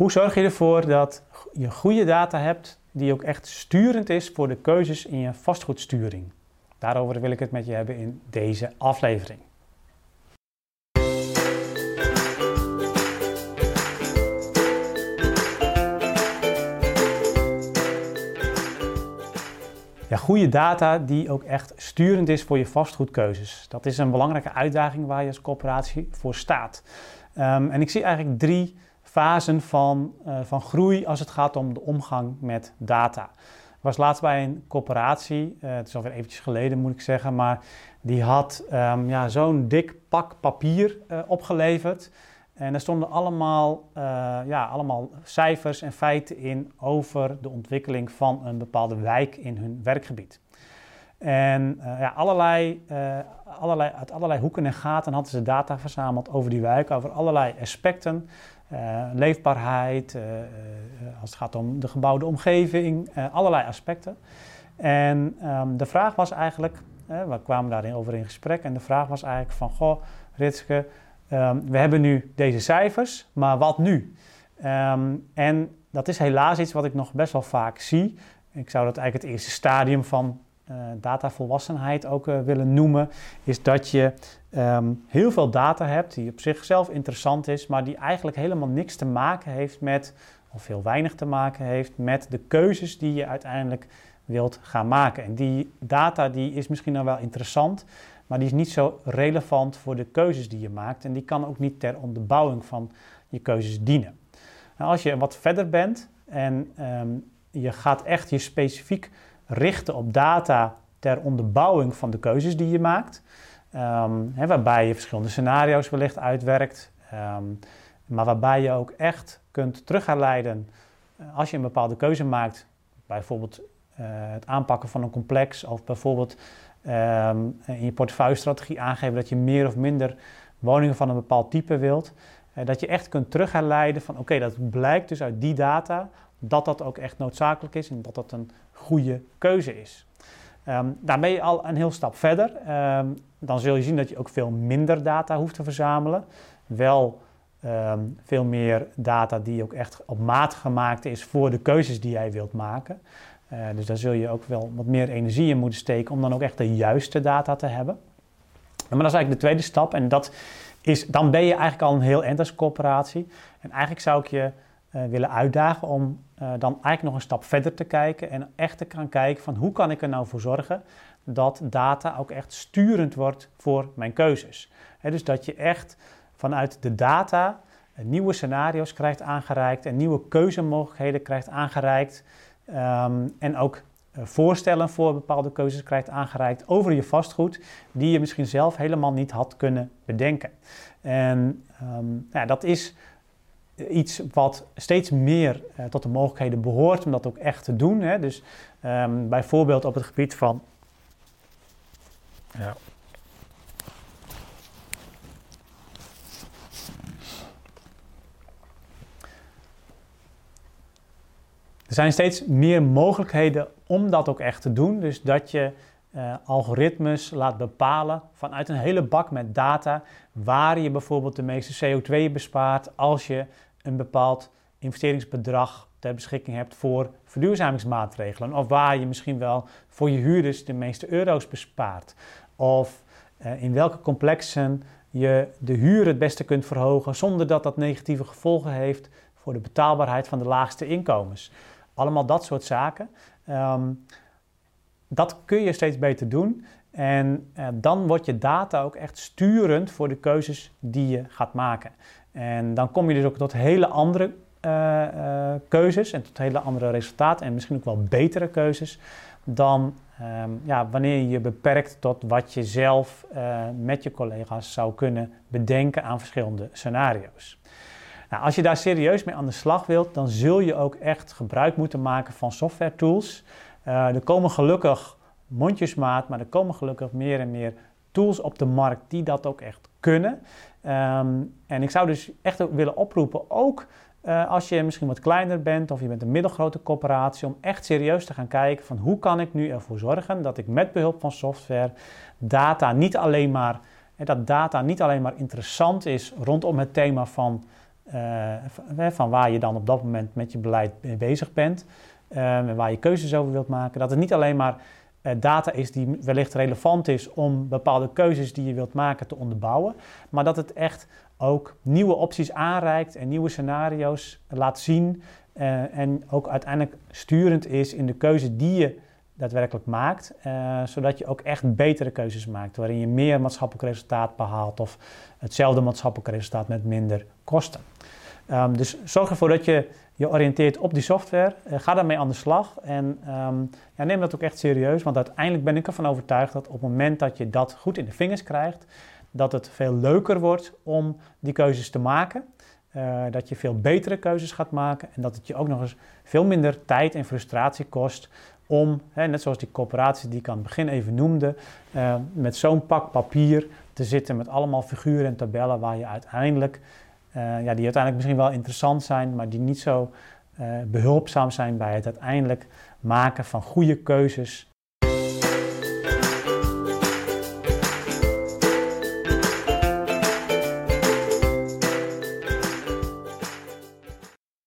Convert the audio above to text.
Hoe zorg je ervoor dat je goede data hebt die ook echt sturend is voor de keuzes in je vastgoedsturing? Daarover wil ik het met je hebben in deze aflevering. Ja, goede data die ook echt sturend is voor je vastgoedkeuzes. Dat is een belangrijke uitdaging waar je als corporatie voor staat. Um, en ik zie eigenlijk drie fasen van, uh, van groei als het gaat om de omgang met data. Ik was laatst bij een corporatie, uh, het is alweer eventjes geleden moet ik zeggen, maar die had um, ja, zo'n dik pak papier uh, opgeleverd. En er stonden allemaal, ja, allemaal cijfers en feiten in over de ontwikkeling van een bepaalde wijk in hun werkgebied. En uh, ja, allerlei, uh, allerlei, uit allerlei hoeken en gaten hadden ze data verzameld over die wijk, over allerlei aspecten. Uh, leefbaarheid, als het gaat om de gebouwde omgeving, allerlei aspecten. En um, de vraag was eigenlijk, we kwamen daarin over in gesprek, en de vraag was eigenlijk van, goh, Ritske, um, we hebben nu deze cijfers, maar wat nu? Um, en dat is helaas iets wat ik nog best wel vaak zie. Ik zou dat eigenlijk het eerste stadium van datavolwassenheid ook uh, willen noemen, is dat je um, heel veel data hebt die op zichzelf interessant is, maar die eigenlijk helemaal niks te maken heeft met, of heel weinig te maken heeft met de keuzes die je uiteindelijk wilt gaan maken. En die data die is misschien dan wel interessant, maar die is niet zo relevant voor de keuzes die je maakt en die kan ook niet ter onderbouwing van je keuzes dienen. Nou, als je wat verder bent en um, je gaat echt je specifiek richten op data ter onderbouwing van de keuzes die je maakt. Hè, waarbij je verschillende scenario's wellicht uitwerkt. Um, maar waarbij je ook echt kunt terugherleiden uh, als je een bepaalde keuze maakt. Bijvoorbeeld uh, het aanpakken van een complex of bijvoorbeeld um, in je portefeuillestrategie aangeven dat je meer of minder woningen van een bepaald type wilt. Uh, dat je echt kunt terugherleiden van oké, dat blijkt dus uit die data dat dat ook echt noodzakelijk is en dat dat een goede keuze is. Um, daar ben je al een heel stap verder. Um, dan zul je zien dat je ook veel minder data hoeft te verzamelen. Wel um, veel meer data die ook echt op maat gemaakt is voor de keuzes die jij wilt maken. Uh, dus daar zul je ook wel wat meer energie in moeten steken om dan ook echt de juiste data te hebben. Maar dat is eigenlijk de tweede stap en dat is, dan ben je eigenlijk al een heel eind. En eigenlijk zou ik je willen uitdagen om uh, dan eigenlijk nog een stap verder te kijken en echt te gaan kijken van hoe kan ik er nou voor zorgen dat data ook echt sturend wordt voor mijn keuzes. Dus dat je echt vanuit de data nieuwe scenario's krijgt aangereikt en nieuwe keuzemogelijkheden krijgt aangereikt um, en ook voorstellen voor bepaalde keuzes krijgt aangereikt over je vastgoed die je misschien zelf helemaal niet had kunnen bedenken. En um, ja, dat is iets wat steeds meer uh, tot de mogelijkheden behoort om dat ook echt te doen. Hè. Dus um, bijvoorbeeld op het gebied van. Ja. Er zijn steeds meer mogelijkheden om dat ook echt te doen. Dus dat je uh, algoritmes laat bepalen vanuit een hele bak met data waar je bijvoorbeeld de meeste CO2 bespaart als je een bepaald investeringsbedrag ter beschikking hebt voor verduurzamingsmaatregelen. Of waar je misschien wel voor je huurders de meeste euro's bespaart. Of uh, in welke complexen je de huur het beste kunt verhogen zonder dat dat negatieve gevolgen heeft voor de betaalbaarheid van de laagste inkomens. Allemaal dat soort zaken. Um, dat kun je steeds beter doen. En uh, dan wordt je data ook echt sturend voor de keuzes die je gaat maken. En dan kom je dus ook tot hele andere uh, uh, keuzes en tot hele andere resultaten en misschien ook wel betere keuzes dan um, ja, wanneer je je beperkt tot wat je zelf uh, met je collega's zou kunnen bedenken aan verschillende scenario's. Nou, als je daar serieus mee aan de slag wilt, dan zul je ook echt gebruik moeten maken van software tools. er komen gelukkig mondjesmaat, maar er komen gelukkig meer en meer tools op de markt die dat ook echt kunnen. Um, en ik zou dus echt willen oproepen, ook uh, als je misschien wat kleiner bent of je bent een middelgrote corporatie, om echt serieus te gaan kijken van hoe kan ik nu ervoor zorgen dat ik met behulp van software data niet alleen maar, dat data niet alleen maar interessant is rondom het thema van van waar je dan op dat moment met je beleid mee bezig bent. en waar je keuzes over wilt maken. Dat het niet alleen maar data is die wellicht relevant is om bepaalde keuzes die je wilt maken te onderbouwen. Maar dat het echt ook nieuwe opties aanreikt en nieuwe scenario's laat zien. en ook uiteindelijk sturend is in de keuze die je daadwerkelijk maakt. Uh, zodat je ook echt betere keuzes maakt, waarin je meer maatschappelijk resultaat behaalt of hetzelfde maatschappelijk resultaat met minder kosten. Um, dus zorg ervoor dat je je oriënteert op die software. Uh, ga daarmee aan de slag en um, ja, neem dat ook echt serieus, want uiteindelijk ben ik ervan overtuigd dat op het moment dat je dat goed in de vingers krijgt, dat het veel leuker wordt om die keuzes te maken. Uh, dat je veel betere keuzes gaat maken en dat het je ook nog eens veel minder tijd en frustratie kost om, hè, net zoals die coöperatie die ik aan het begin even noemde, uh, met zo'n pak papier te zitten met allemaal figuren en tabellen waar je uiteindelijk, ja, die uiteindelijk misschien wel interessant zijn, maar die niet zo uh, behulpzaam zijn bij het uiteindelijk maken van goede keuzes